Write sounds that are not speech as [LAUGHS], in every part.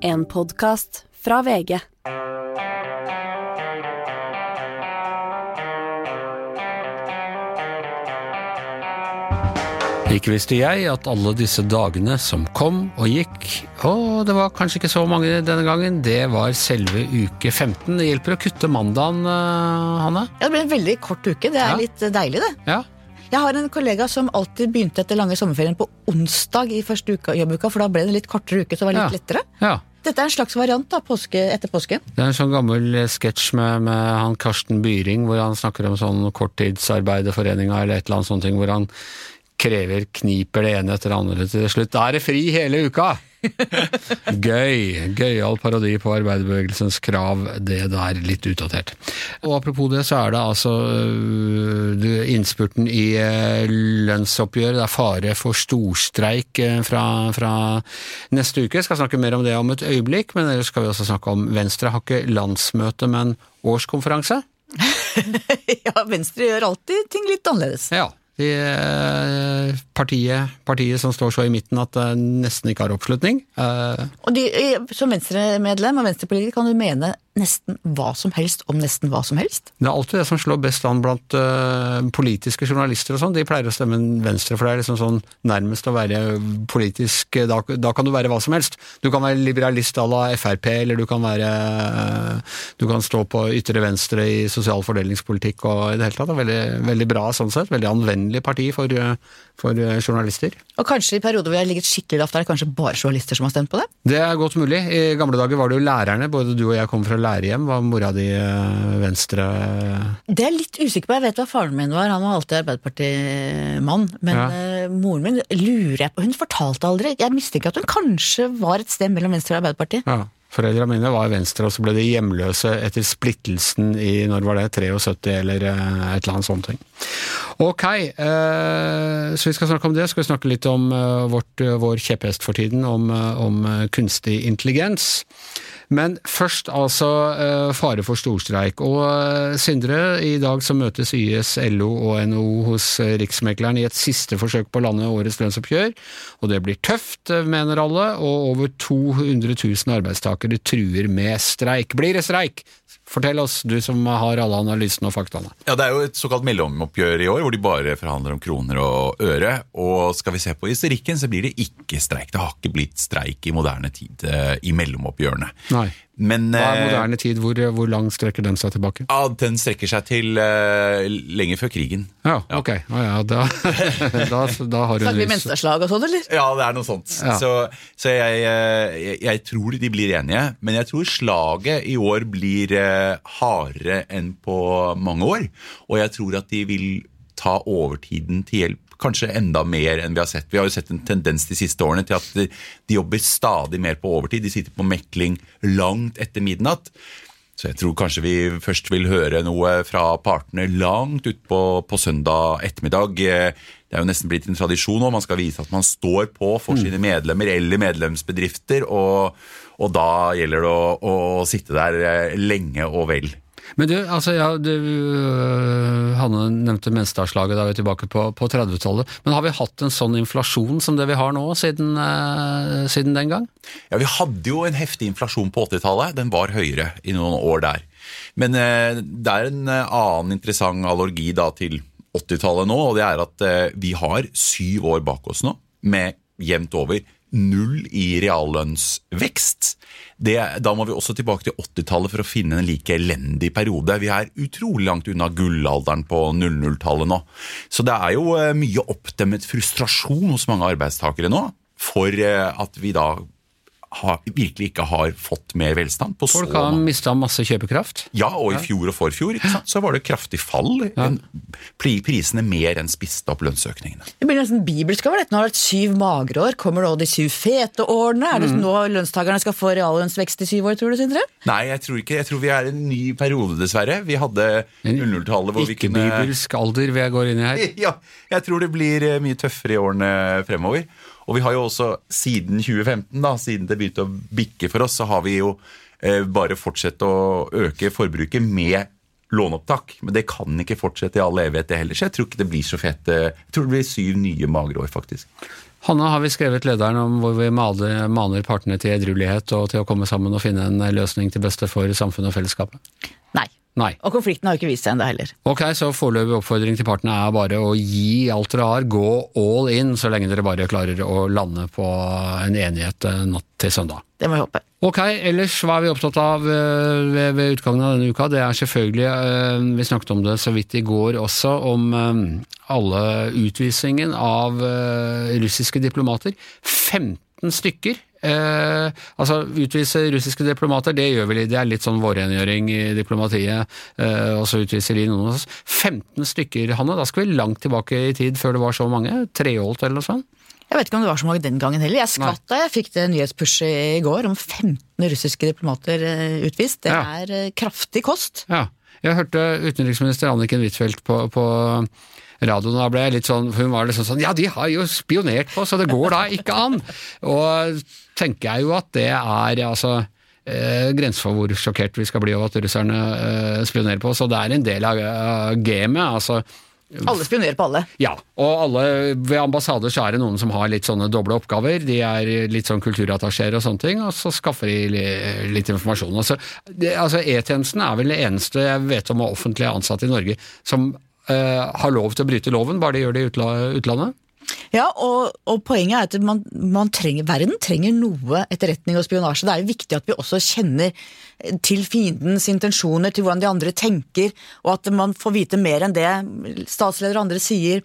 En podkast fra VG. Ikke visste jeg at alle disse dagene som kom og gikk, og det var kanskje ikke så mange denne gangen, det var selve uke 15. Det hjelper å kutte mandagen, eh, Hanne? Ja, det ble en veldig kort uke. Det er Ja. litt eh, deilig, det. Ja. Jeg har en kollega som alltid begynte etter lange sommerferien på onsdag i første uka, jobbuka, for da ble det en litt kortere uke, så det var litt Ja. lettere. ja. Dette er en slags variant da, påske, etter påsken. Det er en sånn gammel eh, sketsj med, med han Karsten Byring, hvor han snakker om sånn korttidsarbeiderforeninga eller et eller annet sånt, hvor han krever, kniper det ene etter det andre til slutt. Da er det fri hele uka! [LAUGHS] Gøy. Gøyal parodi på arbeiderbevegelsens krav. Det der litt utdatert. Og apropos det, så er det altså øh, innspurten i øh, lønnsoppgjøret. Det er fare for storstreik øh, fra, fra neste uke. Jeg skal snakke mer om det om et øyeblikk, men ellers skal vi også snakke om Venstre har ikke landsmøte, men årskonferanse. [LAUGHS] ja, Venstre gjør alltid ting litt annerledes. Ja. De, øh, partiet, partiet som står så i midten at det nesten ikke har oppslutning. Eh, Og de, eh, Som Venstre-medlem og venstrepolitiker kan du mene nesten hva som helst om nesten hva som helst. Det er alltid det som slår best an blant øh, politiske journalister og sånn. De pleier å stemme Venstre, for det er liksom sånn nærmest å være politisk da, da kan du være hva som helst. Du kan være liberalist à la Frp, eller du kan være øh, Du kan stå på ytre venstre i sosial fordelingspolitikk og i det hele tatt. Det er veldig, veldig bra sånn sett. Veldig anvendelig parti for, for journalister. Og kanskje i perioder hvor jeg har ligget skikkelig lavt, er det kanskje bare journalister som har stemt på det? Det er godt mulig. I gamle dager var det jo lærerne. Både du og jeg kom fra lærerhjem. Var mora di øh, venstre Det er jeg litt usikker på. Jeg vet hva faren min var, han var alltid Arbeiderpartimann. Men Ja. eh, moren min lurer jeg på, hun fortalte aldri. Jeg mistenker at hun kanskje var et sted mellom Venstre og Arbeiderpartiet. Ja. Foreldra mine var venstre, og så ble de hjemløse etter splittelsen i når var det, 73 eller eh, et eller annet sånt. Ok, eh, så vi skal snakke om det. Skal vi snakke litt om eh, vårt, eh, vår kjepphest for tiden, om, eh, om eh, kunstig intelligens. Men først altså eh, fare for storstreik. Og eh, Sindre, i dag så møtes YS, LO og NHO hos eh, Riksmekleren i et siste forsøk på å lande årets lønnsoppgjør. Og det blir tøft, mener alle, og over 200 000 arbeidstakere truer med streik. Blir det streik? Fortell oss, du som har alle analysene og faktaene. Ja, Det er jo et såkalt mellomoppgjør i år, hvor de bare forhandler om kroner og øre. Og skal vi se på historikken, så blir det ikke streik. Det har ikke blitt streik i moderne tid eh, i mellomoppgjørene. Nei. Men Hva er eh, moderne tid? Hvor, hvor langt strekker den seg tilbake? ja, den strekker seg til uh, lenge før krigen. Ja, ok. Ah, ja, da, [LAUGHS] da, da har du Snakker vi mensterslag og sånn, eller? Ja, det er noe sånt. Ja. Så, så jeg, eh, jeg, jeg tror de blir enige, men jeg tror slaget i år blir uh, hardere enn på mange år. Og jeg tror at de vil ta overtiden til hjelp. Kanskje enda mer enn vi har sett. Vi har jo sett en tendens de siste årene til at de, jobber stadig mer på overtid. De sitter på mekling langt etter midnatt. Så jeg tror kanskje vi først vil høre noe fra partene langt utpå på søndag ettermiddag. Det er jo nesten blitt en tradisjon nå. Man skal vise at man står på for sine medlemmer eller medlemsbedrifter, og, og da gjelder det å, å sitte der eh, lenge og vel. Men du, altså, ja, du øh, Hanne nevnte Menstadslaget, da er vi tilbake på, på 30-tallet. Men har vi hatt en sånn inflasjon som det vi har nå, siden, eh, siden den gang? Ja, Vi hadde jo en heftig inflasjon på 80-tallet. Den var høyere i noen år der. Men eh, det er en annen interessant allergi da til 80-tallet nå, og det er at eh, vi har syv år bak oss nå med jevnt over null i reallønnsvekst. Det, da må vi også tilbake til 80-tallet for å finne en like elendig periode. Vi er utrolig langt unna gullalderen på 00-tallet nå. Så det er jo eh, mye oppdemmet frustrasjon hos mange arbeidstakere nå for eh, at vi da har, virkelig ikke har fått mer velstand. på Folk så har mista masse kjøpekraft. ja, og i fjor og forfjor ikke sant? så var det kraftig fall. Ja. Prisene mer enn spiste opp lønnsøkningene. Det blir nesten bibelsk over dette. Nå har det vært syv magre år. Kommer nå de syv fete årene? Er det Mm. nå lønnstakerne skal få reallønnsvekst i syv år, tror du, Sindre? Nei, jeg tror ikke. Jeg tror vi er i en ny periode, dessverre. Vi hadde 00-tallet hvor vi kunne Ikke-bibelsk alder vi går inn i her. [LAUGHS] Ja, jeg tror det blir eh, mye tøffere i årene fremover. Og vi har jo også siden 2015, da, siden det begynte å bikke for oss, så har vi jo eh, bare fortsatt å øke forbruket med låneopptak. Men det kan ikke fortsette i all evighet, det heller. Så jeg tror ikke det blir så fett. eh, Jeg tror det blir syv nye magre år, faktisk. Hanne, har vi skrevet lederen om hvor vi maler, maner partene til edruelighet og til å komme sammen og finne en løsning til beste for samfunnet og fellesskapet? Nei. Nei. Og konflikten har jo ikke vist seg ennå heller. Ok, så foreløpig oppfordring til partene er bare å gi alt dere har, gå all in, så lenge dere bare klarer å lande på en enighet natt til søndag. Det må vi håpe. Ok, ellers hva er vi opptatt av eh, ved, ved utgangen av denne uka? Det er selvfølgelig, eh, vi snakket om det så vidt i går også, om eh, alle utvisningen av russiske diplomater. 15 stykker. Eh, altså Utvise russiske diplomater, det gjør vi litt, det er litt sånn vårrengjøring i diplomatiet. Eh, og så utviser de noen av oss. 15 stykker, Hanne. Da skal vi langt tilbake i tid før det var så mange. Treholt eller noe sånt. Jeg vet ikke om det var så mange den gangen heller. Jeg skvatt da jeg fikk det nyhetspushet i går om 15 russiske diplomater eh, utvist. Det Ja. er eh, kraftig kost. Ja. Jeg hørte utenriksminister Anniken Huitfeldt på, på radioen, da ble jeg litt sånn Hun var liksom sånn Ja, de har jo spionert på oss, og det går da ikke an! Og tenker jeg jo at det er altså eh, grenser for hvor sjokkert vi skal bli over at russerne eh, spionerer på oss, og det er en del av uh, gamet. altså Alle spionerer på alle. ja, og alle ved ambassader så er det noen som har litt sånne doble oppgaver. De er litt sånn kulturattachéer og sånne ting, og så skaffer de litt informasjon. Altså, E-tjenesten er vel det eneste jeg vet om av offentlige ansatte i Norge som har lov til å bryte loven, bare de gjør det i utla utlandet. Ja, og, og poenget er at man, man trenger, verden trenger noe etterretning og spionasje. Det er jo viktig at vi også kjenner til fiendens intensjoner, til hvordan de andre tenker, og at man får vite mer enn det statsleder og andre sier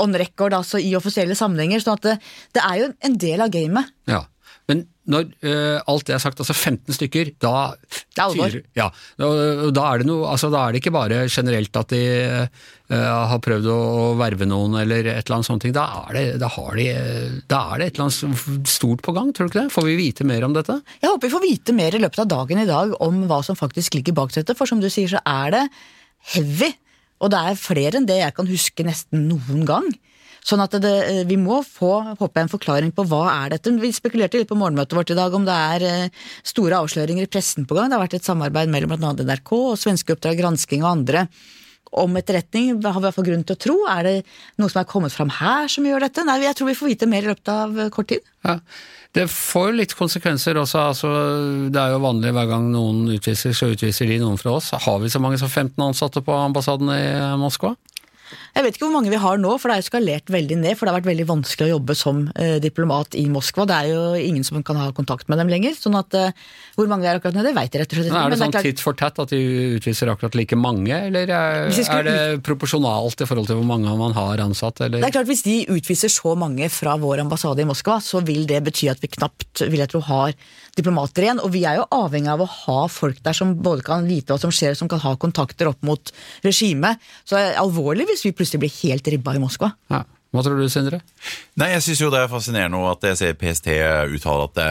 on record, altså i offisielle sammenhenger. sånn at det, det er jo en del av gamet. Ja. Når uh, alt det er sagt, altså 15 stykker, da Det er alvor. Ja, da, da er det noe, altså da er det ikke bare generelt at de uh, har prøvd å verve noen eller et eller annet sånt, da er det, da har de, da er det et eller annet stort på gang, tror du ikke det? Får vi vite mer om dette? Jeg håper vi får vite mer i løpet av dagen i dag om hva som faktisk ligger bak dette, for som du sier så er det heavy. Og det er flere enn det jeg kan huske nesten noen gang. Sånn at det, vi må få håper jeg, en forklaring på hva er dette. Vi spekulerte litt på morgenmøtet vårt i dag om det er eh, store avsløringer i pressen på gang. Det har vært et samarbeid mellom bl.a. NRK og Svenske Oppdrag Gransking og andre om etterretning. Har vi iallfall grunn til å tro. Er det noe som er kommet fram her som gjør dette? Nei, jeg tror vi får vite mer i løpet av eh, kort tid. Ja. Det får litt konsekvenser også. Altså, det er jo vanlig hver gang noen utviser, så utviser de noen fra oss. Har vi så mange som 15 ansatte på ambassaden i Moskva? Jeg vet ikke hvor mange vi har nå, for det er jo skalert veldig ned. For det har vært veldig vanskelig å jobbe som eh, diplomat i Moskva. Det er jo ingen som kan ha kontakt med dem lenger. sånn at eh, hvor mange det er akkurat nå, det vet jeg rett og slett ikke. Er det sånn titt for tett at de utviser akkurat like mange, eller er, skulle er det proporsjonalt i forhold til hvor mange man har ansatt? Eller? Det er klart Hvis de utviser så mange fra vår ambassade i Moskva, så vil det bety at vi knapt vil jeg tro, har diplomater igjen. Og vi er jo avhengig av å ha folk der som både kan vite hva som skjer, som kan ha kontakter opp mot regimet. Så det er alvorlig hvis vi plutselig blir helt ribba i Moskva. Ja. Hva tror du, Sindre? Nei, jeg syns jo det er fascinerende at jeg ser PST uttale at det,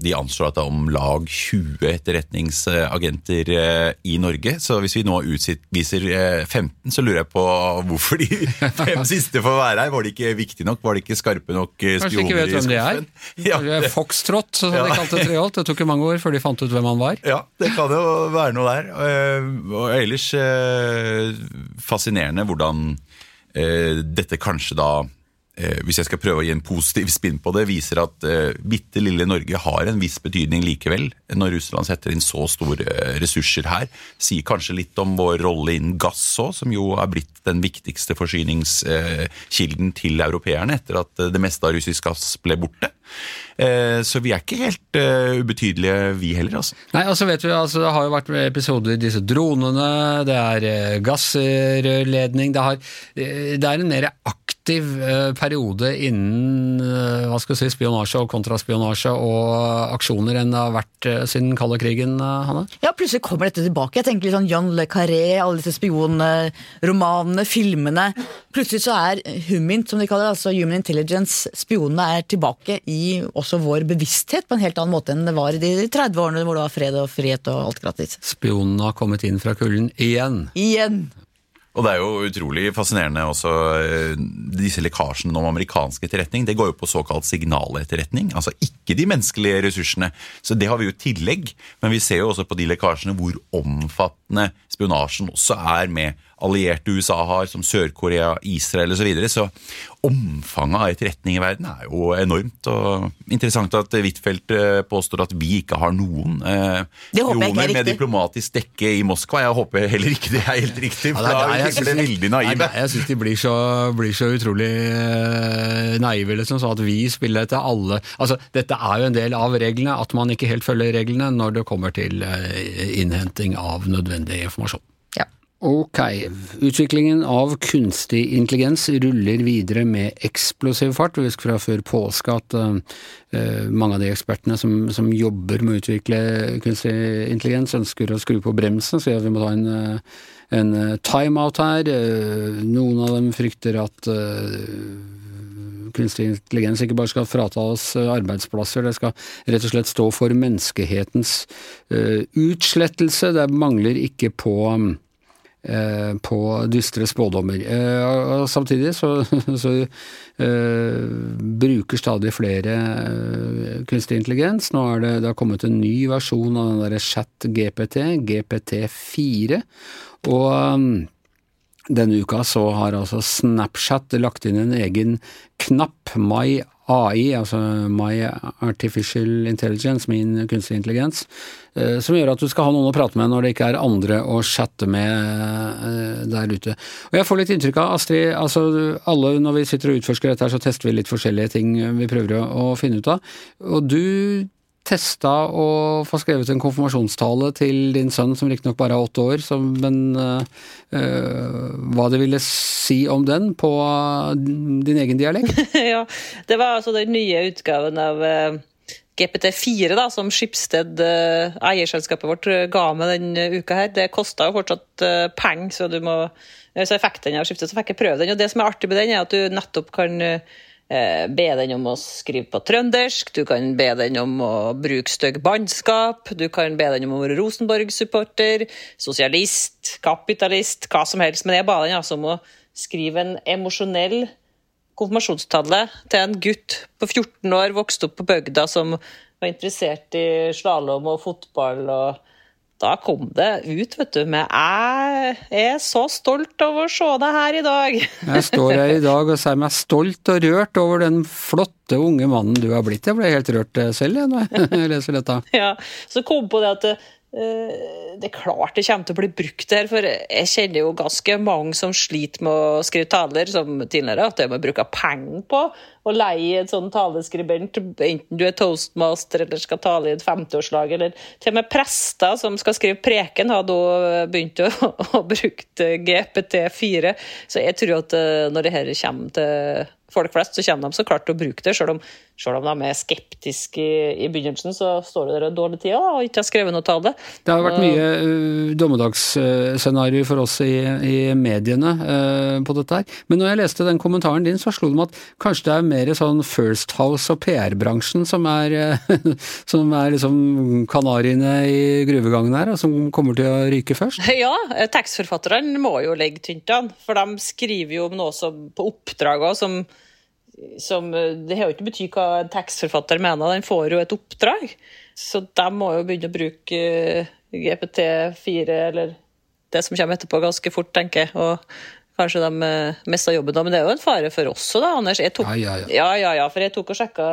de anslår at det er om lag 20 etterretningsagenter eh, i Norge. Så hvis vi nå utviser eh, 15, så lurer jeg på hvorfor de [LAUGHS] fem siste får være her. Var de ikke viktige nok? Var de ikke skarpe nok spioner? Kanskje de ikke vet hvem de er? [LAUGHS] Ja, Det er Foxtrot, som de kalte Treholt. Det tok jo mange år før de fant ut hvem han var. ja, det kan jo være noe der. Eh, Og ellers eh, fascinerende hvordan eh, dette kanskje da eh, hvis jeg skal prøve å gi en positiv spinn på det, viser at eh, bitte lille Norge har en viss betydning likevel, når Russland setter inn så store eh, ressurser her. Sier kanskje litt om vår rolle innen gass òg, som jo er blitt den viktigste forsyningskilden til europeerne etter at eh, det meste av russisk gass ble borte. Eh, så vi er ikke helt eh, ubetydelige, vi heller, altså. Nei, altså vet vi, altså Det har jo vært episoder i disse dronene, det er eh, gassrørledning det, har, eh, det er en mer aktiv eh, periode innen eh, hva skal vi si, spionasje og kontraspionasje og aksjoner enn det har vært eh, siden kalde krigen, Hanne? Ja, plutselig kommer dette tilbake. Jeg tenker litt sånn John Le Carré, alle disse spionromanene, filmene. Plutselig så er Humint, som de kaller det, altså Human Intelligence, spionene er tilbake i også vår bevissthet på en helt annen måte enn det var i de 30 årene hvor det var fred og frihet og alt gratis. Spionene har kommet inn fra kulden igjen. Igjen! Og det er jo utrolig fascinerende også eh, disse lekkasjene om amerikansk etterretning. Det går jo på såkalt signaletterretning, altså ikke de menneskelige ressursene. Så det har vi jo tillegg, men vi ser jo også på de lekkasjene hvor omfattende spionasjen også er med allierte USA har, som Sør-Korea, Israel osv. Så, videre. så omfanget av etterretning i verden er jo enormt. og Interessant at Huitfeldt eh, påstår at vi ikke har noen eh, er spioner med diplomatisk dekke i Moskva. Jeg håper heller ikke det er helt riktig, for Ja, da virker det veldig naive. nei, Jeg syns de blir så, blir så utrolig eh, naive, liksom, så at vi spiller etter alle Altså, Dette er jo en del av reglene, at man ikke helt følger reglene når det kommer til eh, innhenting av nødvendig informasjon. Ja. Ok, utviklingen av kunstig intelligens ruller videre med eksplosiv fart. Vi husker fra før påske at uh, mange av de ekspertene som, som jobber med å utvikle kunstig intelligens, ønsker å skru på bremsen, så vi må ta en, eh, en eh, timeout her. Uh, noen av dem frykter at uh, kunstig intelligens ikke bare skal frata oss arbeidsplasser, det skal rett og slett stå for menneskehetens eh, utslettelse. Det mangler ikke på eh, på dystre spådommer. Eh, og- Samtidig så, [LAUGHS] så eh, bruker stadig flere eh, kunstig intelligens. Nå er det, det har kommet en ny versjon av den derre chat-GPT, GPT4. Og um, denne uka så har altså Snapchat lagt inn en egen knapp, My AI, altså My Artificial Intelligence, min kunstig intelligens, eh, som gjør at du skal ha noen å prate med når det ikke er andre å chatte med eh, der ute. Og jeg får litt inntrykk av, Astrid, altså alle når vi sitter og utforsker dette her, så tester vi litt forskjellige ting vi prøver å, finne ut av. Og du testa å få skrevet en konfirmasjonstale til din sønn, som riktignok bare er åtte år, som, men øh, hva det ville si om den på din egen dialekt? [LAUGHS] ja, det var altså den nye utgaven av eh, GPT4 da, som Skipsted, eh, eierselskapet vårt, eh, ga med denne uka her. Det kosta jo fortsatt eh, penger, så du må eh, Så jeg fikk den av Skipsted, så fikk jeg prøve den. Og det som er artig med den, er at du nettopp kan eh, be den om å skrive på trøndersk, du kan be den om å bruke stygg bannskap, du kan be den om å være Rosenborg-supporter, sosialist, kapitalist, hva som helst. Men jeg ba den altså om å skrive en emosjonell konfirmasjonstale til en gutt på 14 år, vokste opp på bygda, som var interessert i slalåm og fotball. og da kom det ut, vet du. med jeg er så stolt over å se deg her i dag. [LAUGHS] Jeg står her i dag og sier meg stolt og rørt over den flotte unge mannen du har blitt. Jeg ble helt rørt eh, selv jeg, når [LAUGHS] jeg leser dette. Ja, så kom på det at eh, det er klart det kommer til å bli brukt her, for jeg kjenner jo ganske mange som sliter med å skrive taler, som tidligere at det må bruke penger på å leie en sånn taleskribent, enten du er toastmaster eller skal tale i et 50-årslag, eller til og med prester som skal skrive preken, har da begynt å, [LAUGHS] å bruke GPT4. Så jeg tror at eh, når det her kommer til folk flest, så kommer de så klart til å bruke det. Selv om, selv om de er skeptiske i, i begynnelsen, så står det der en dårlig tid og ikke har skrevet noe tale. Det har vært mye uh, dommedagsscenario for oss i, i mediene uh, på dette her. Men når jeg leste den kommentaren din, så slo det meg at kanskje det er mer sånn First House og PR-bransjen som er, uh, [LAUGHS] som er liksom kanariene i gruvegangen her, og som kommer til å ryke først? [LAUGHS] Ja, eh, tekstforfatterne må jo legge tynt an, for de skriver jo om noe som på oppdrag òg, som, som eh, Det har jo ikke betydd hva en tekstforfatter mener, den får jo et oppdrag. Så de må jo begynne å bruke eh, GPT4 eller det som kommer etterpå, ganske fort, tenker jeg. Kanskje de mest mister jobben da. Men det er jo en fare for oss òg, da, Anders. Jeg tok, Ja, ja, ja. ja, ja, for jeg tok og sjekka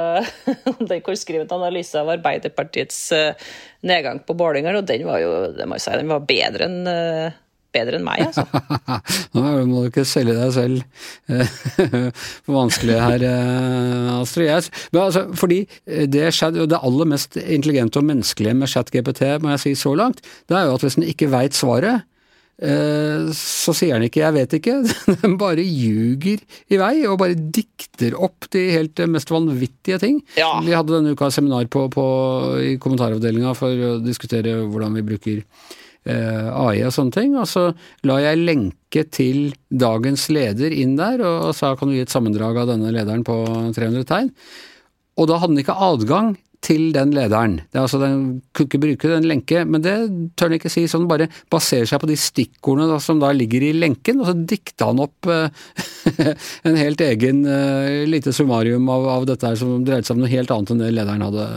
[LAUGHS] den kunne analysen analyse av Arbeiderpartiets eh, nedgang på målinger, og den var jo, det må jeg si, den var bedre enn eh, bedre enn meg, altså. [LAUGHS] Nå må du ikke selge deg selv eh, [LAUGHS] for vanskelig her, eh, Astrid. Men altså, fordi det, skjedd, det aller mest intelligente og menneskelige med ChatGPT, må jeg si så langt, det er jo at hvis en ikke veit svaret, eh, så sier han ikke 'jeg vet ikke', [LAUGHS] den bare ljuger i vei og bare dikter opp de helt eh, mest vanvittige ting. Ja. Vi hadde denne uka seminar på, på, i kommentaravdelinga for å diskutere hvordan vi bruker eh, AI og sånne ting, og så la jeg lenke til dagens leder inn der, og, og sa kan du gi et sammendrag av denne lederen på 300 tegn. Og da hadde han ikke adgang til den lederen. Det er altså Den kunne ikke bruke den lenke, men det tør han ikke si. Så han bare baserer seg på de stikkordene da, som da ligger i lenken, og så dikta han opp eh, [LAUGHS] en helt egen eh, lite summarium av, av, dette her som dreide seg om noe helt annet enn det lederen hadde.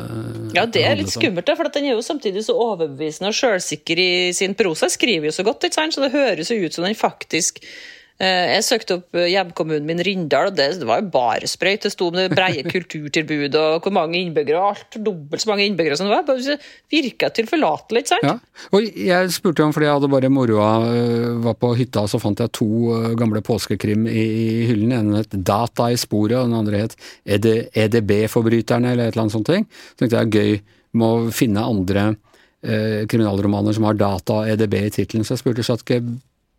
Ja, det er litt skummelt, da, for den er jo samtidig så overbevisende og sjølsikker i sin prosa. Skriver jo så godt, ikke sant? så det høres jo ut som den faktisk Eh, jeg søkte opp eh, hjemkommunen min Rindal, og det, var jo bare sprøyt. Det sto om det breie kulturtilbudet og hvor mange innbyggere, og alt dobbelt så mange innbyggere som det var. Det virka tilforlatelig, ikke sant? Ja. Og jeg spurte om, fordi jeg hadde bare moroa, eh, var på hytta, så fant jeg to gamle påskekrim i, i hyllen. En het Data i sporet, og den andre het EDB-forbryterne, eller et eller annet sånt. ting. Så tenkte jeg gøy med å finne andre eh, kriminalromaner som har data og EDB i tittelen, så jeg spurte Shatke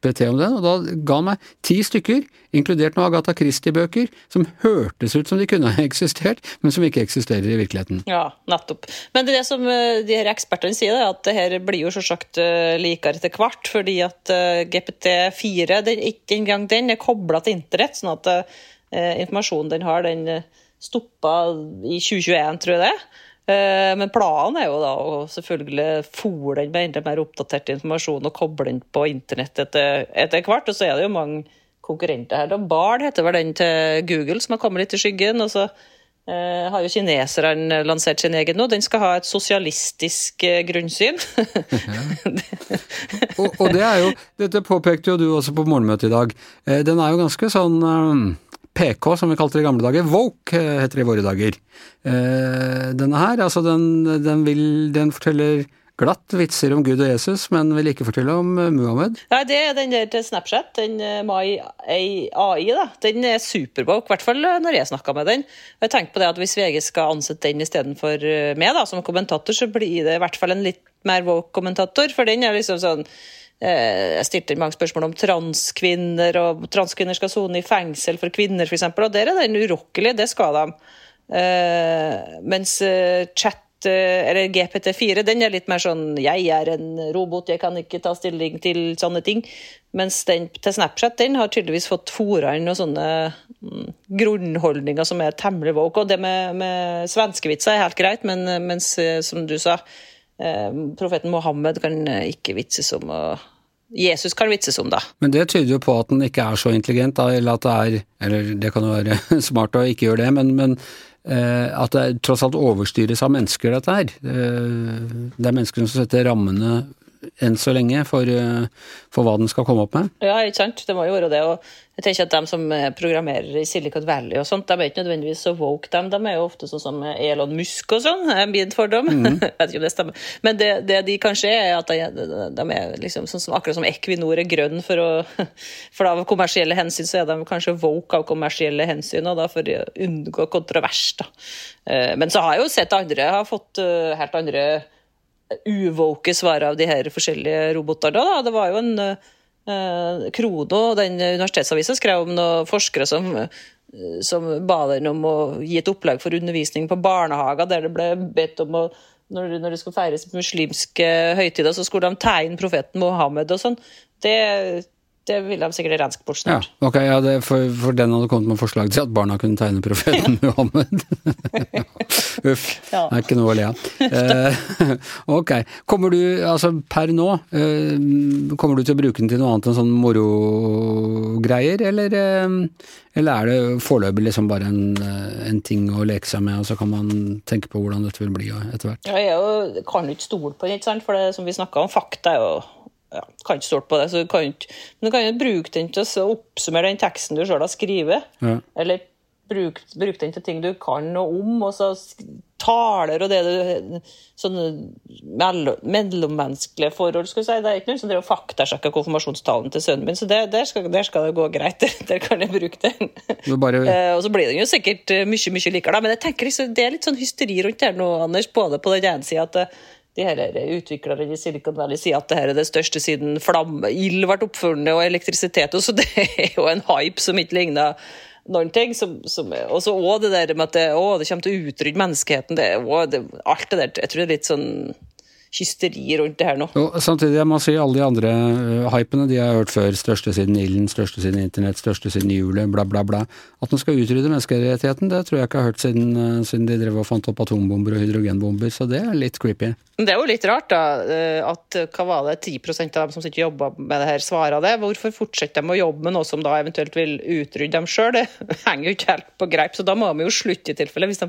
PT om den, og da ga han meg ti stykker, inkludert noen Agatha Christie-bøker, som hørtes ut som de kunne ha eksistert, men som ikke eksisterer i virkeligheten. Ja, nettopp. Men det, som eh, de her ekspertene sier, er at det her blir jo selvsagt eh, likere etter hvert, fordi at eh, GPT4, den, ikke engang den, er kobla til internett, sånn at informasjonen den har, den stoppa i 2021, tror jeg det. Eh, men planen er jo da å selvfølgelig fòre den med enda mer oppdatert informasjon og koble den på internett etter, etter, hvert. Og så er det jo mange konkurrenter her. Da Bard heter vel den til Google, som har kommet litt i skyggen. og så eh, har jo kineserne lansert sin egen nå. Den skal ha et sosialistisk eh, grunnsyn. [LAUGHS] og, og, det er jo Dette påpekte jo du også på morgenmøtet i dag. Eh, den er jo ganske sånn um PK, som vi kalte det i gamle dager. Woke eh, heter det i våre dager. Eh, denne her, altså den, den, vil, den forteller glatt vitser om Gud og Jesus, men vil ikke fortelle om eh, Muhammed. Nei, det er den der til Snapchat, den Mai AI, da. Den er superwoke, i hvert fall når jeg snakka med den. Og jeg tenker på det at Hvis VG skal ansette den istedenfor meg da, som kommentator, så blir det i hvert fall en litt mer woke kommentator, for den er liksom sånn jeg stilte mange spørsmål om transkvinner, og transkvinner skal sone i fengsel for kvinner, f.eks. Og der er den urokkelig, det skal de. Uh, mens uh, chat, eller GPT4, den er litt mer sånn 'jeg er en robot, jeg kan ikke ta stilling til sånne ting'. Mens den til Snapchat den har tydeligvis fått fora inn noen sånne mm, grunnholdninger som er temmelig woke. Og det med, med svenskevitser er helt greit, men mens, som du sa, profeten Mohammed kan ikke vitses om å Jesus kan vitses om, da. Men det tyder jo på at den ikke er så intelligent, da, eller at det er Eller det kan jo være [LAUGHS] smart å ikke gjøre det, men, men eh, at det tross alt overstyres av mennesker, dette her. Eh, det er mennesker som setter rammene enn så lenge for, eh, for, hva den skal komme opp med. Ja, ikke sant. Det må jo være det. Og jeg tenker at De som eh, programmerer i Silicon Valley, og sånt, de er ikke nødvendigvis så woke. dem. de er jo ofte sånn som Elon Musk og sånn. er Min fordom. [LAUGHS] Mm. vet ikke om det stemmer. Men det, det, de kanskje er, at de, de er liksom sånn som, akkurat som Equinor er grønn for, å, [LAUGHS] for av kommersielle hensyn, så er de kanskje woke av kommersielle hensyn, og da for å unngå kontrovers. da. Eh, men så har jeg jo sett andre har fått helt andre uvoke svaret av de her forskjellige robotene. Da. Det var jo en uh, Krono, den universitetsavisa, skrev om noen forskere som, uh, som ba den om å gi et opplegg for undervisning på barnehager, der det ble bedt om å når, når det skulle feires muslimske høytider, så skulle de tegne profeten Mohammed og sånn. Det det ville de sikkert renske bort snart. Ja, okay, ja, det, for, for, den hadde kommet med forslag til at barna kunne tegne profeten [LAUGHS] Muhammed. [LAUGHS] Uff, ja. det er ikke noe å le av. Eh, [LAUGHS] ok. Kommer du, altså per nå, eh, kommer du til å bruke den til noe annet enn sånn morogreier, eller, eh, eller er det foreløpig liksom bare en, en, ting å leke seg med, og så kan man tenke på hvordan dette vil bli etter hvert? Ja, jeg kan jo ikke stole på det, ikke sant? for det som vi snakka om, fakta er jo ja, kan ikke stole på det, så du kan ikke, men du kan jo bruke den til å oppsummere den teksten du sjøl har skrevet. Ja. Eller bruke bruk den til ting du kan noe om, og så taler og det du Sånne mellommenneskelige forhold, skal vi si. Det er ikke noe som faktasjekker konfirmasjonstalen til sønnen min, så det, der, skal, der, skal, det gå greit. [LAUGHS] Der, kan jeg bruke den. Bare... [LAUGHS] eh, og så blir den jo sikkert eh, mye, mye likere, da. Men jeg tenker liksom, det er litt sånn hysteri rundt her nå, Anders. Både på den ene sida at eh, de her utviklerne i Silicon Valley sier at det her er det største siden flamme, ild ble oppfunnet og elektrisitet. Og så [LAUGHS] det er jo en hype som ikke ligner noen ting. Som, som, og så òg det der med at det, å, det kommer til å utrydde menneskeheten. Det, å, det, alt det der. Jeg tror det er litt sånn hysteri rundt det her nå. Jo, samtidig, jeg må si alle de andre uh, hypene de har hørt før. Største siden ilden, største siden internett, største siden julet, bla, bla, bla. At man skal utrydde menneskerettigheten, det tror jeg ikke jeg har hørt siden, uh, siden de drev og fant opp atombomber og hydrogenbomber, så det er litt creepy. Det er jo litt rart, da, uh, at hva var det, 10% av dem som sitter og jobber med det her, svarer det. Hvorfor fortsetter de å jobbe med noe som da eventuelt vil utrydde dem sjøl? [LAUGHS] Det henger jo ikke helt på greip, så da må de jo slutte i tilfelle, hvis de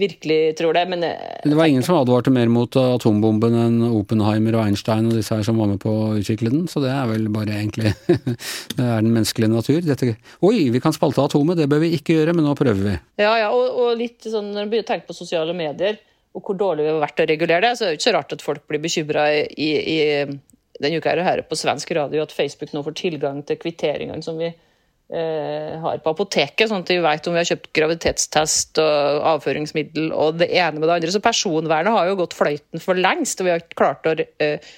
virkelig tror det. Men det var ingen som advarte mer mot atombomben enn Oppenheimer og Einstein og disse her som var med på å utvikle den, så det er vel bare egentlig [LAUGHS] Det er den menneskelige natur. Dette, Oi, vi kan spalte atomet, det bør vi ikke gjøre, men nå prøver vi. Ja, ja, og, og litt sånn når man begynner å tenke på sosiale medier, og hvor dårlig vi har vært å regulere det, så er det ikke så rart at folk blir bekymra i, i, denne uka her på svensk radio at Facebook nå får tilgang til kvitteringene som vi Eh, har på apoteket, sånn at vi vet om vi har kjøpt graviditetstest og avføringsmiddel og det ene med det andre. Så personvernet har jo gått fløyten for lengst, og vi har ikke klart å uh,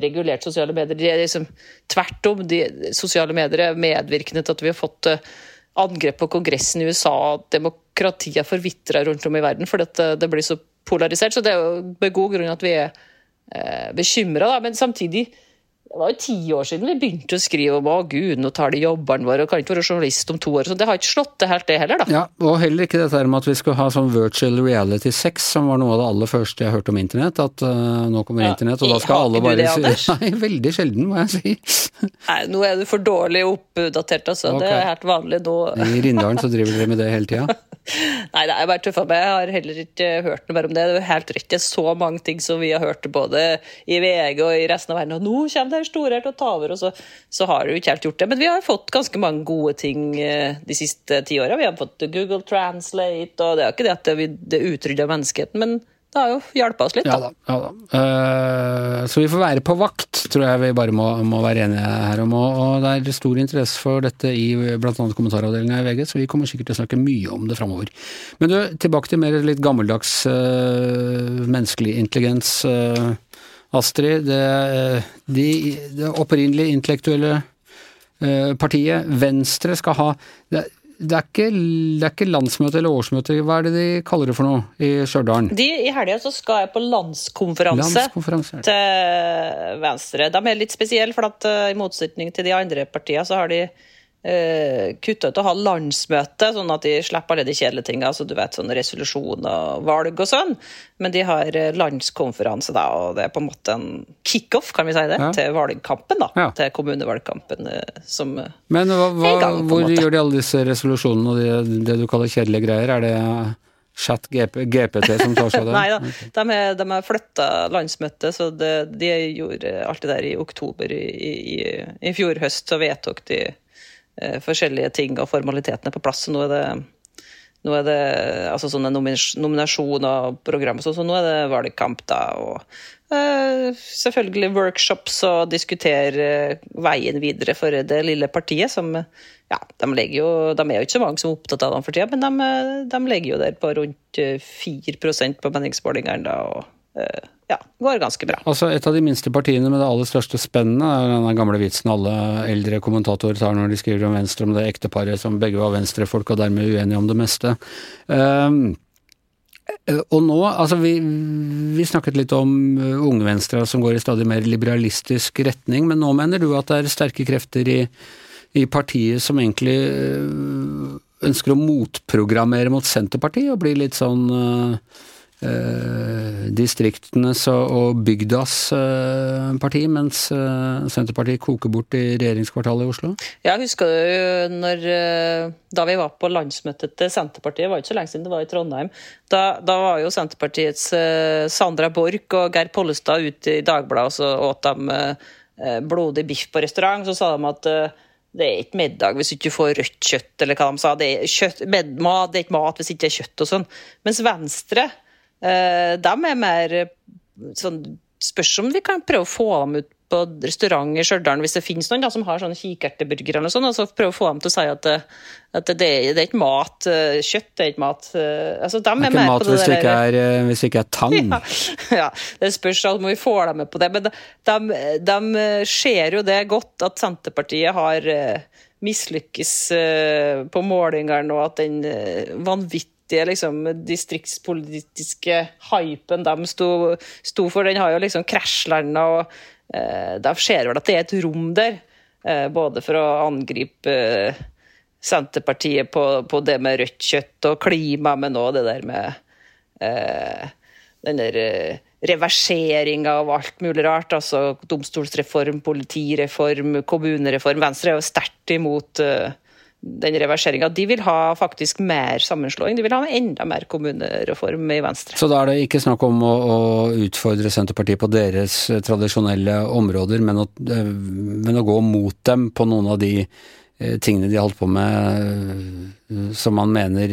regulert sosiale medier. De er liksom, tvert om, de sosiale medier er medvirkende til at vi har fått angrep på Kongressen i USA, at demokratiet forvitrer rundt om i verden fordi det, det, blir så polarisert. Så det er jo med god grunn at vi er uh, bekymra, men samtidig det var jo ti år siden vi begynte å skrive om å gud, nå tar de jobbene våre og kan ikke være journalist om to år. Så det har ikke slått det helt, det heller, da. Ja, Og heller ikke dette med at vi skulle ha sånn virtual reality sex, som var noe av det aller første jeg hørte om internett. At uh, nå kommer ja, internett, og da skal alle bare det, si [LAUGHS] Nei, veldig sjelden, må jeg si. [LAUGHS] Nei, nå er du for dårlig oppdatert, altså. Okay. Det er helt vanlig nå. I Rindalen så driver dere med det hele tida? [LAUGHS] Nei, det er bare tøffa meg. Jeg har heller ikke hørt noe mer om det. Det er helt rett. Det er så mange ting som vi har hørt både i VG og i resten av verden. Og nå kommer det her store her til å ta over, og så, så har du ikke helt gjort det. Men vi har fått ganske mange gode ting eh, de siste ti åra. Vi har fått Google Translate, og det er ikke det at det, det utrydder menneskeheten, men det har jo hjulpet oss litt, da. Ja da. Ja da. Uh, så vi får være på vakt, tror jeg vi bare må, må være enige her om. Og det er stor interesse for dette i bl.a. kommentaravdelinga i VG, så vi kommer sikkert til å snakke mye om det framover. Men du, tilbake til mer litt gammeldags uh, menneskelig intelligens. Uh, Astrid, det, de, det opprinnelige intellektuelle partiet, Venstre, skal ha det, det er, ikke, det er, ikke, landsmøte eller årsmøte, hva er det de kaller det for noe i Stjørdal? I helga så skal jeg på landskonferanse, landskonferanse, til Venstre. De er litt spesielle, for at uh, i motsetning til de andre partiene så har de kutta ut å ha landsmøte, sånn at de slipper alle de kjedelige tingene, altså du vet sånn resolusjon og valg og sånn. Men de har eh, landskonferanse, da, og det er på en måte en kickoff, kan vi si det, ja. til valgkampen, da. Ja. Til kommunevalgkampen som Men hva, hva, gang, hvor gjør de alle disse resolusjonene og det, det, du kaller kjedelige greier? Er det Chat GP, GPT som tar seg av [LAUGHS] det? Nei da, de, de har flytta landsmøtet, så det, de gjorde alt det der i oktober i, i, i fjor høst. Så vedtok de Eh, forskjellige ting og formalitetene på plass. Nå er det, nå er det altså sånne nominasjoner og program, så, så nå er det valgkamp, da. Og eh, selvfølgelig workshops og diskutere veien videre for det lille partiet, som ja, de, jo, de, er jo ikke så mange som er opptatt av dem for tida, men de, de ligger jo der på rundt 4 på meningsmålingene. da, og uh, ja, går ganske bra. Altså Et av de minste partiene med det aller største spennet er den gamle vitsen alle eldre kommentatorer tar når de skriver om Venstre, om det ekteparet som begge var venstrefolk og dermed uenige om det meste. Um, og nå, altså vi, vi, snakket litt om Unge Venstre som går i stadig mer liberalistisk retning, men nå mener du at det er sterke krefter i, i partiet som egentlig ønsker å motprogrammere mot Senterpartiet og bli litt sånn uh, eh, distriktenes og bygdas eh, parti, mens eh, Senterpartiet koker bort i regjeringskvartalet i Oslo? Ja, husker du når, eh, da vi var på landsmøtet til Senterpartiet, det var ikke så lenge siden det var i Trondheim, da, da var jo Senterpartiets Sandra Borch og Geir Pollestad ute i Dagbladet og så åt dem blodig biff på restaurant. Så sa de at det er ikke middag hvis du ikke får rødt kjøtt, eller hva de sa. Det er, kjøtt, med, mat, det er ikke mat hvis ikke er kjøtt og sånn. Mens Venstre de er mer sånn Spørs om vi kan prøve å få dem ut på restaurant i Stjørdal, hvis det finnes noen da, som har sånne kikerteburgere eller sånn, og så prøve å få dem til å si at, at det, det, er ikke mat. Eh, kjøtt det er ikke mat. Eh, altså, de er, det er ikke mat hvis det, ikke er, hvis det ikke er tang. [LAUGHS] Ja, ja, det spørs om vi får dem med på det. Men de, de, de ser jo det godt at Senterpartiet har mislykkes på målingene, og at den vanvittige vanvittige liksom, distriktspolitiske hypen de sto, sto for, den har jo liksom krasjlanda, og eh, da ser vel at det er et rom der. Eh, både for å angripe eh, Senterpartiet på, på, det med rødt kjøtt og klima, men òg det der med eh, den der eh, reverseringa av alt mulig rart. Altså domstolsreform, politireform, kommunereform. Venstre er jo sterkt imot uh, den reverseringa. De vil ha faktisk mer sammenslåing. De vil ha enda mer kommunereform i Venstre. Så da er det ikke snakk om å, å utfordre Senterpartiet på deres tradisjonelle områder, men å, eh, men å gå mot dem på noen av de Eh, tingene de har holdt på med eh, som man mener,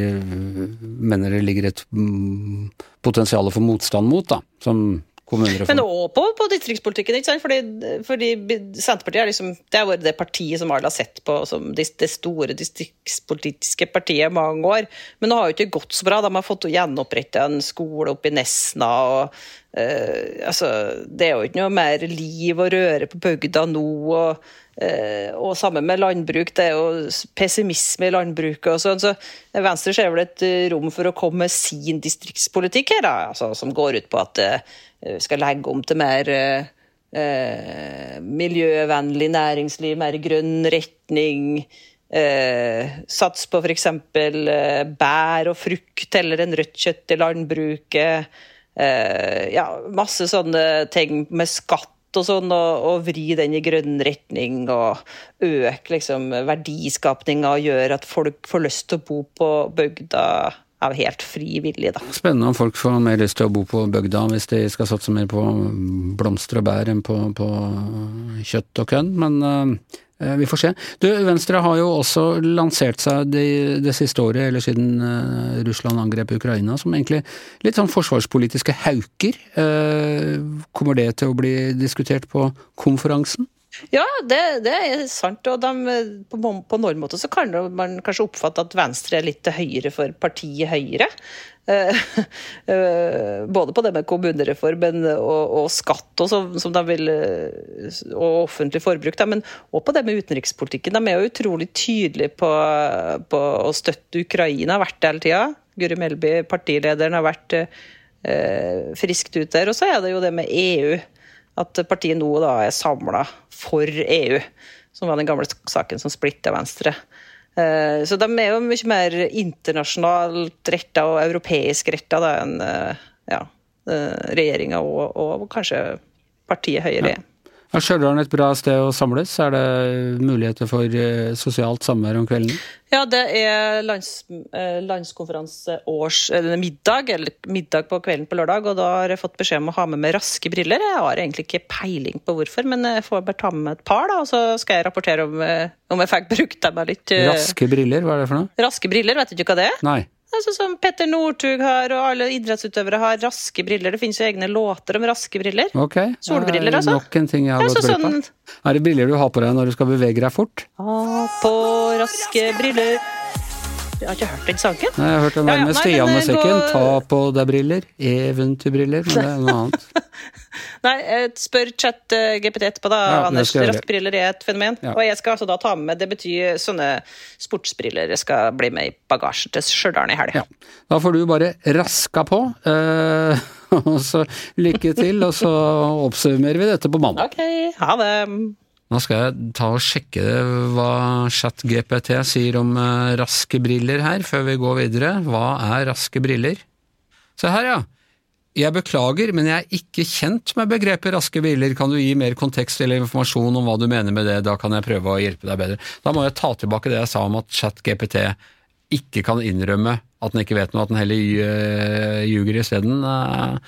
mener det ligger et mm, potensial for motstand mot, da, som kommunereform. Men òg på, på, distriktspolitikken, ikke sant? Fordi, fordi, Senterpartiet er liksom, det har vært det partiet som alle har sett på som det, det store distriktspolitiske partiet i mange år. Men det har jo ikke gått så bra. De har fått gjenopprette en skole oppe i Nesna. og uh, altså, Det er jo ikke noe mer liv og røre på bygda nå. og uh, og sammen med landbruk, det er jo pessimisme i landbruket og sånn. Så Venstre ser vel et rom for å komme med sin distriktspolitikk her, da, altså, som går ut på at vi skal legge om til mer eh, miljøvennlig næringsliv, mer grønn retning. Eh, sats på f.eks. Eh, bær og frukt eller en rødt kjøtt i landbruket. Eh, ja, masse sånne ting med skatt og sånn, og, og, vri den i grønn retning og øke liksom, verdiskapninga og gjøre at folk får lyst til å bo på bygda av helt fri vilje, da. Spennende om folk får mer lyst til å bo på bygda hvis de skal satse mer på blomster og bær enn på, på kjøtt og kønn, men uh, vi får se. Du, Venstre har jo også lansert seg det, det siste året, eller siden uh, Russland angrep Ukraina, som egentlig litt sånn forsvarspolitiske hauker. Uh, kommer det til å bli diskutert på konferansen? Ja, det, det, er sant. og de, på, på noen måter så kan man kanskje oppfatte at Venstre er litt til høyre for partiet Høyre. [LAUGHS] Eh, både på det med kommunereformen og, og skatt og, så, som de vil, eh, og offentlig forbruk, da, men også på det med utenrikspolitikken. De er jo utrolig tydelige på, på å støtte Ukraina, har vært det hele tida. Guri Melby, partilederen, har vært eh, friskt ut der. Og så er det jo det med EU. At partiet nå da er samla for EU, som var den gamle saken som splitta Venstre. Eh, så de er jo mye mer internasjonalt retta og europeisk retta enn eh, ja, eh, regjeringa og, og, kanskje partiet Høyre. Ja. Er Stjørdal et bra sted å samles? Er det muligheter for eh, sosialt samvær om kvelden? Ja, det er lands, eh, landskonferanse eller middag, eller middag på kvelden på lørdag. Og da har jeg fått beskjed om å ha med meg raske briller. Jeg har egentlig ikke peiling på hvorfor, men jeg får bare ta med meg et par, da. Og så skal jeg rapportere om, eh, om jeg fikk brukt dem litt. Raske briller, hva er det for noe? Raske briller, vet du ikke hva det er? Nei. Altså, som Petter Northug har, og alle idrettsutøvere har raske briller. Det finnes jo egne låter om raske briller. Okay. Solbriller, altså. Nok en ting jeg har gått glipp av. Sånn... Er det briller du har på deg når du skal bevege deg fort? Ha på raske briller. Jeg har ikke hørt den saken. Nei, jeg har hørt den der ja, med Stian-musikken. Går... Ta på deg briller. Eventyrbriller. Men det er noe annet. [LAUGHS] nei, spør chat eh, GPT etterpå, da, ja, Anders. Raskbriller er et fenomen. Og jeg skal altså da ta med Det betyr sånne sportsbriller jeg skal bli med i bagasjen til Stjørdal i helga. Da får du bare raska på. Uh, [LAUGHS] og så lykke til, og så oppsummerer vi dette på mandag. Ok, ha det. Nå skal jeg ta og sjekke hva ChatGPT sier om uh, raske briller her, før vi går videre. Hva er raske briller? Se her, ja. Jeg beklager, men jeg er ikke kjent med begrepet raske briller. Kan du gi mer kontekst eller informasjon om hva du mener med det, da kan jeg prøve å hjelpe deg bedre. Da må jeg ta tilbake det jeg sa om at ChatGPT ikke kan innrømme at den ikke vet noe, at den heller uh, ljuger isteden. Uh,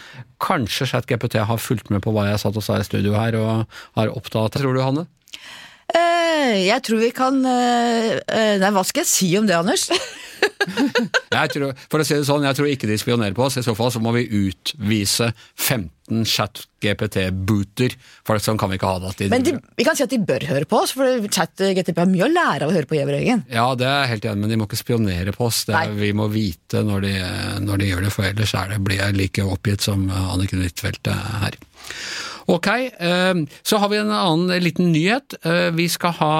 kanskje ChatGPT har fulgt med på hva jeg satt og sa i studio her, og har oppdaget Tror du, Hanne? Uh, jeg tror vi kan Nei, hva skal jeg si om det, Anders? [LAUGHS] tror, for å si det sånn, jeg tror ikke de spionerer på oss. I så fall så må vi utvise 15 chat-GPT-booter, for sånn kan vi ikke ha det. Men de, vi kan si at de bør høre på oss, for chat-GTP har mye å lære av å høre på Gjevrøyen. Ja, det er helt enig, men de må ikke spionere på oss. Det, vi må vite når de, når de, gjør det, for ellers det, blir jeg like oppgitt som Anniken Huitfeldt her. Ok, eh, så har vi en annen liten nyhet. Eh, vi skal ha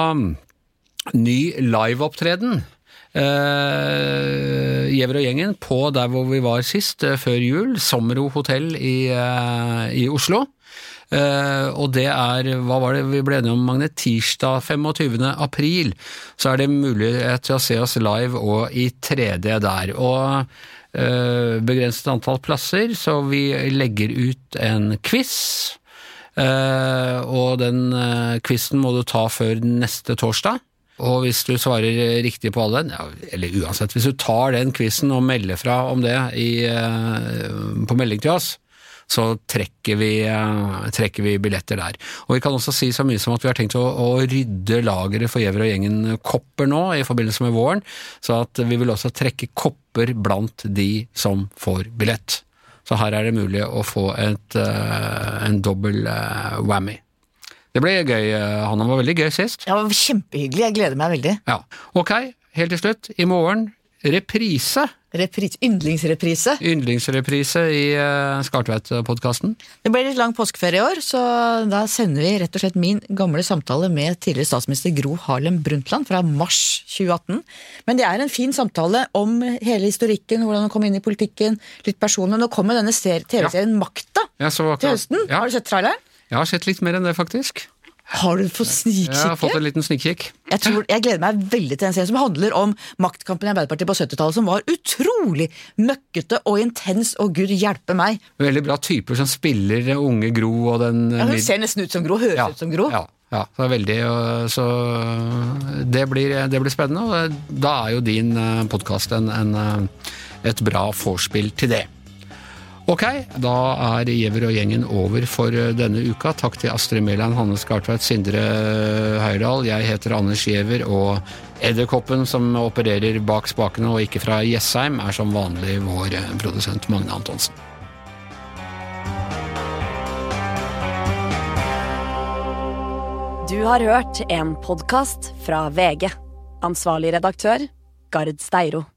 ny liveopptreden eh, Giæver og gjengen på der hvor vi var sist, eh, før jul, Somro hotell i, eh, i Oslo. Uh, og det er, hva var det vi ble enige om, Magne? Tirsdag 25. april, så er det mulighet til å se oss live og i 3D der. Og uh, begrenset antall plasser, så vi legger ut en quiz. Uh, og den quizen må du ta før neste torsdag. Og hvis du svarer riktig på alle, ja, eller uansett, hvis du tar den quizen og melder fra om det i, eh, på melding til oss, så trekker vi, eh, trekker vi billetter der. Og vi kan også si så mye som at vi har tenkt å, å rydde lageret for Gjever og gjengen kopper nå i forbindelse med våren, så at vi vil også trekke kopper blant de som får billett. Så her er det mulig å få et, eh, en dobbel whammy. Det ble gøy, eh, Hanna. Det var veldig gøy sist. Ja, Kjempehyggelig. Jeg gleder meg veldig. Ja. Ok, helt til slutt. I morgen reprise. Repris, yndlingsreprise. Yndlingsreprise i uh, Skartveit-podkasten. Det ble litt lang påskeferie i år, så da sender vi rett og slett min gamle samtale med tidligere statsminister Gro Harlem Brundtland fra mars 2018. Men det er en fin samtale om hele historikken, hvordan hun kom inn i politikken, litt personlig. Nå kommer denne TV-serien Makta Ja, til høsten. Ja, Har du sett traileren? Jeg har sett litt mer enn det, faktisk. Har du fått Jeg har fått en liten snikkikk. Jeg, tror, jeg gleder meg veldig til en serie som handler om maktkampen i Arbeiderpartiet på 70-tallet, som var utrolig møkkete og intens, og gud hjelpe meg. Veldig bra typer som spiller unge Gro og den Ja, hun ser nesten ut som Gro, høres Ja, ut som Gro. Ja, ja, det er veldig øh, Så det blir, det blir spennende, og da er jo din podkast et bra vorspiel til det. Ok, da er Giæver og gjengen over for øh, denne uka. Takk til Astrid Mæland, Hanne Skartveit, Sindre Høyrdal. Jeg heter Anders Giæver, og Edderkoppen som opererer bak spakene og ikke fra Jessheim, er som vanlig vår øh, produsent Magne Antonsen. Du har hørt en podkast fra VG. Ansvarlig redaktør, Gard Steiro.